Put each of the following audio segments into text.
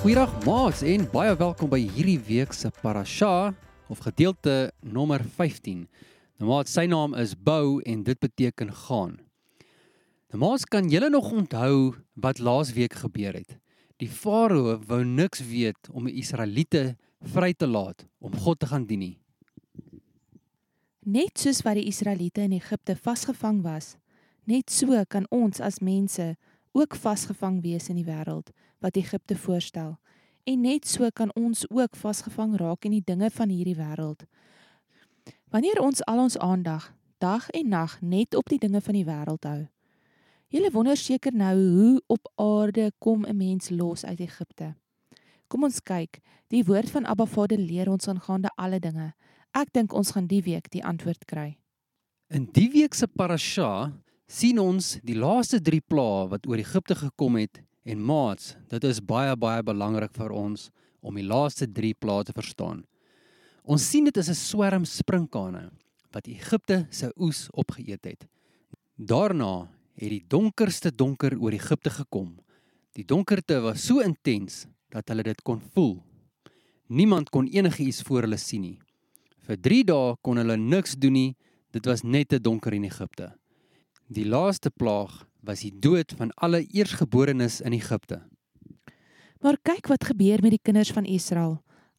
Goeiedag maats en baie welkom by hierdie week se parasha of gedeelte nommer 15. Nou maat, sy naam is Bou en dit beteken gaan. Nou maats, kan julle nog onthou wat laas week gebeur het? Die Farao wou niks weet om die Israeliete vry te laat om God te gaan dien nie. Net soos wat die Israeliete in Egipte vasgevang was, net so kan ons as mense ook vasgevang wees in die wêreld wat Egipte voorstel. En net so kan ons ook vasgevang raak in die dinge van hierdie wêreld. Wanneer ons al ons aandag dag en nag net op die dinge van die wêreld hou. Julle wonder seker nou hoe op aarde kom 'n mens los uit Egipte. Kom ons kyk. Die woord van Abba Vader leer ons aangaande alle dinge. Ek dink ons gaan die week die antwoord kry. In die week se parasha sien ons die laaste 3 plaae wat oor Egipte gekom het en maats, dit is baie baie belangrik vir ons om die laaste 3 plaae te verstaan. Ons sien dit is 'n swerm sprinkane wat Egipte se oes opgeëet het. Daarna het die donkerste donker oor Egipte gekom. Die donkerte was so intens dat hulle dit kon voel. Niemand kon enigiets voor hulle sien nie. Vir 3 dae kon hulle niks doen nie. Dit was net te donker in Egipte. Die laaste plaag was die dood van alle eersgeborenes in Egipte. Maar kyk wat gebeur met die kinders van Israel.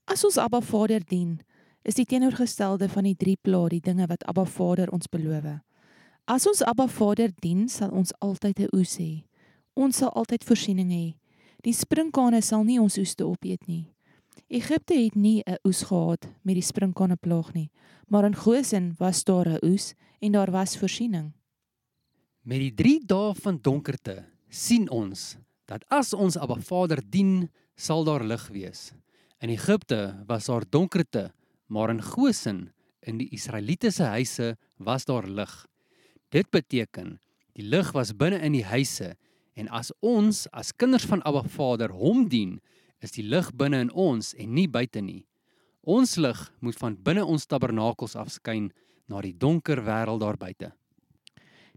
As ons Abba Vader dien, is die teenoorgestelde van die drie pla die dinge wat Abba Vader ons beloof. As ons Abba Vader dien, sal ons altyd 'n oes hê. Ons sal altyd voorsiening hê. Die sprinkane sal nie ons oes te opeet nie. Egipte het nie 'n oes gehad met die sprinkane plaag nie, maar in Goshen was daar 'n oes en daar was voorsiening. Met die 3 dae van donkerte sien ons dat as ons Abba Vader dien, sal daar lig wees. In Egipte was daar donkerte, maar in Goshen in die Israeliete se huise was daar lig. Dit beteken die lig was binne in die huise en as ons as kinders van Abba Vader hom dien, is die lig binne in ons en nie buite nie. Ons lig moet van binne ons tabernakels afskyn na die donker wêreld daar buite.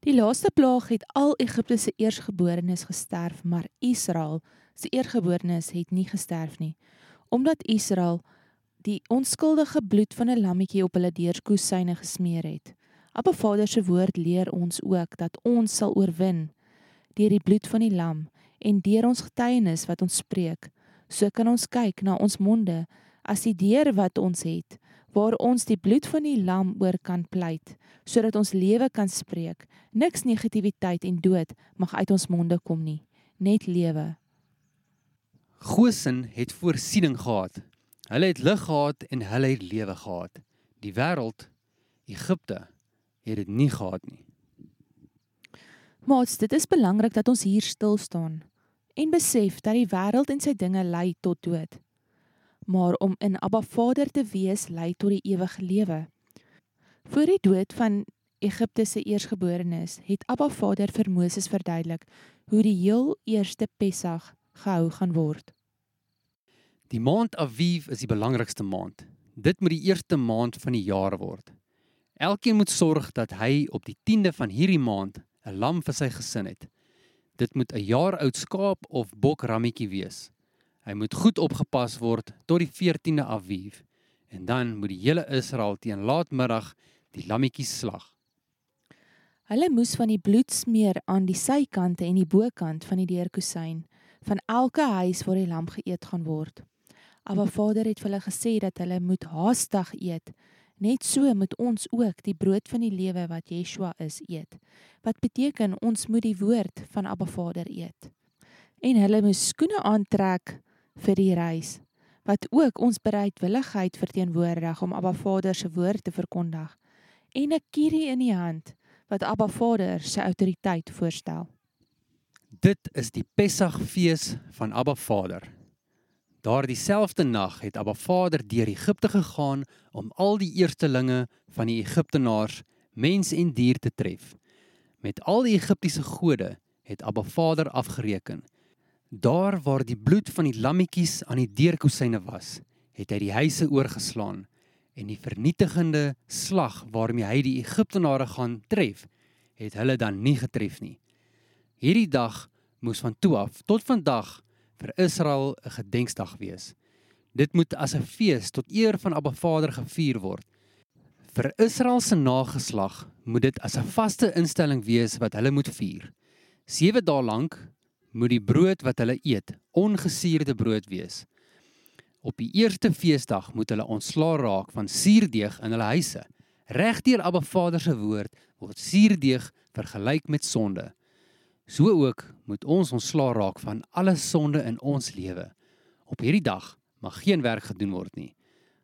Die laaste plaag het al Egipte se eersgeborenes gesterf, maar Israel se eersgeborenes het nie gesterf nie, omdat Israel die onskuldige bloed van 'n lammetjie op hulle deurskoesyne gesmeer het. Abba Vader se woord leer ons ook dat ons sal oorwin deur die bloed van die lam en deur ons getuienis wat ons spreek. So kan ons kyk na ons monde as die deur wat ons het waar ons die bloed van die lam oor kan pleit sodat ons lewe kan spreek. Niks negativiteit en dood mag uit ons monde kom nie, net lewe. Goshen het voorsiening gehad. Hulle het lig gehad en hulle het lewe gehad. Die wêreld, Egipte, het dit nie gehad nie. Maats, dit is belangrik dat ons hier stil staan en besef dat die wêreld en sy dinge lei tot dood. Maar om in Abba Vader te wees lei tot die ewige lewe. Voor die dood van Egipte se eersgeborenes het Abba Vader vir Moses verduidelik hoe die heel eerste Pessach gehou gaan word. Die maand Aviv is die belangrikste maand. Dit moet die eerste maand van die jaar word. Elkeen moet sorg dat hy op die 10de van hierdie maand 'n lam vir sy gesin het. Dit moet 'n jaar oud skaap of bok rammetjie wees. Hy moet goed opgepas word tot die 14de Aviv en dan moet die hele Israel teen laatmiddag die lammetjie slag. Hulle moes van die bloed smeer aan die sykante en die bokant van die deurkusyn van elke huis waar die lam geëet gaan word. Maar Vader het vir hulle gesê dat hulle moet haastig eet. Net so moet ons ook die brood van die lewe wat Yeshua is eet. Wat beteken ons moet die woord van Abba Vader eet. En hulle moes skoene aantrek vir die reis wat ook ons bereidwilligheid verteenwoordig om Abba Vader se woord te verkondig en 'n kierie in die hand wat Abba Vader se autoriteit voorstel. Dit is die Pessagfees van Abba Vader. Daardie selfde nag het Abba Vader deur Egipte gegaan om al die eerstelinge van die Egiptenaars, mens en dier te tref. Met al die Egiptiese gode het Abba Vader afgereken. Daar waar die bloed van die lammetjies aan die deurkosyne was, het hy die huise oorgeslaan en die vernietigende slag waarmee hy die Egiptenare gaan tref, het hulle dan nie getref nie. Hierdie dag moes van toe af tot vandag vir Israel 'n gedenksdag wees. Dit moet as 'n fees tot eer van Abba Vader gevier word. Vir Israel se nageslag moet dit as 'n vaste instelling wees wat hulle moet vier. 7 dae lank moet die brood wat hulle eet ongesuurde brood wees. Op die eerste feesdag moet hulle ontslaa raak van suurdeeg in hulle huise. Regdeur Abba Vader se woord word suurdeeg vergelyk met sonde. So ook moet ons ontslaa raak van alle sonde in ons lewe. Op hierdie dag mag geen werk gedoen word nie.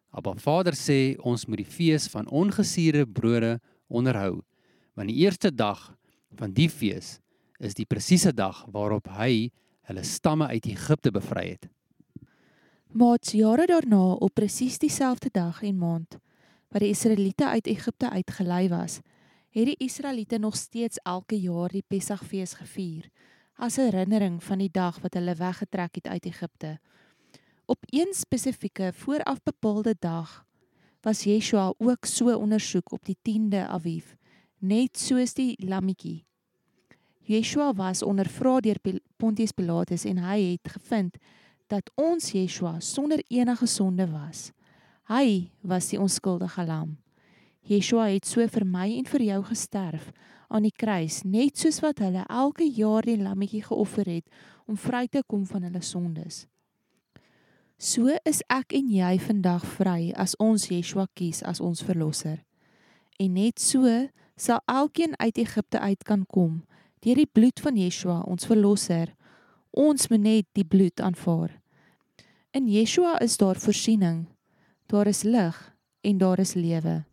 Abba Vader sê ons moet die fees van ongesuurde brode onderhou, want die eerste dag van die fees is die presiese dag waarop hy hulle stamme uit Egipte bevry het. Maats jare daarna op presies dieselfde dag en maand wat die Israeliete uit Egipte uitgelei was, het die Israeliete nog steeds elke jaar die Pessagfees gevier as 'n herinnering van die dag wat hulle weggetrek het uit Egipte. Op een spesifieke vooraf bepaalde dag was Yeshua ook so ondersoek op die 10de Aviv, net soos die lammetjie. Yeshua was ondervra deur Pontius Pilatus en hy het gevind dat ons Yeshua sonder enige sonde was. Hy was die onskuldige lam. Yeshua het so vir my en vir jou gesterf aan die kruis, net soos wat hulle elke jaar die lammetjie geoffer het om vry te kom van hulle sondes. So is ek en jy vandag vry as ons Yeshua kies as ons verlosser. En net so sal elkeen uit Egipte uit kan kom deur die bloed van Yeshua, ons verlosser. Ons moet net die bloed aanvaar. In Yeshua is daar voorsiening. Daar is lig en daar is lewe.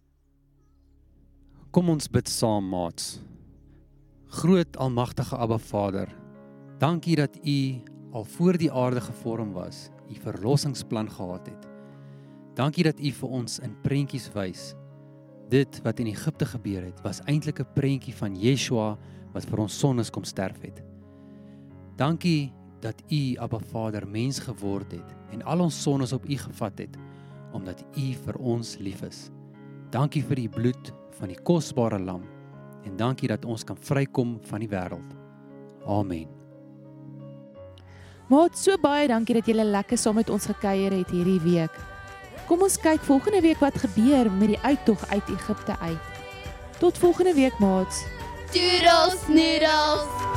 Kom ons bid saam, maats. Groot almagtige Abba Vader, dankie dat U al voor die aarde gevorm was, U verlossingsplan gehad het. Dankie dat U vir ons in prentjies wys. Dit wat in Egipte gebeur het, was eintlik 'n prentjie van Yeshua wat vir ons sondes kom sterf het. Dankie dat U Abba Vader mens geword het en al ons sondes op U gevat het omdat U vir ons lief is. Dankie vir die bloed van die kosbare lam en dankie dat ons kan vrykom van die wêreld. Amen. Maat, so baie dankie dat julle lekker saam met ons gekuier het hierdie week. Kom ons kyk volgende week wat gebeur met die uittog uit Egipte uit. Tot volgende week, maats. Doodles noodles.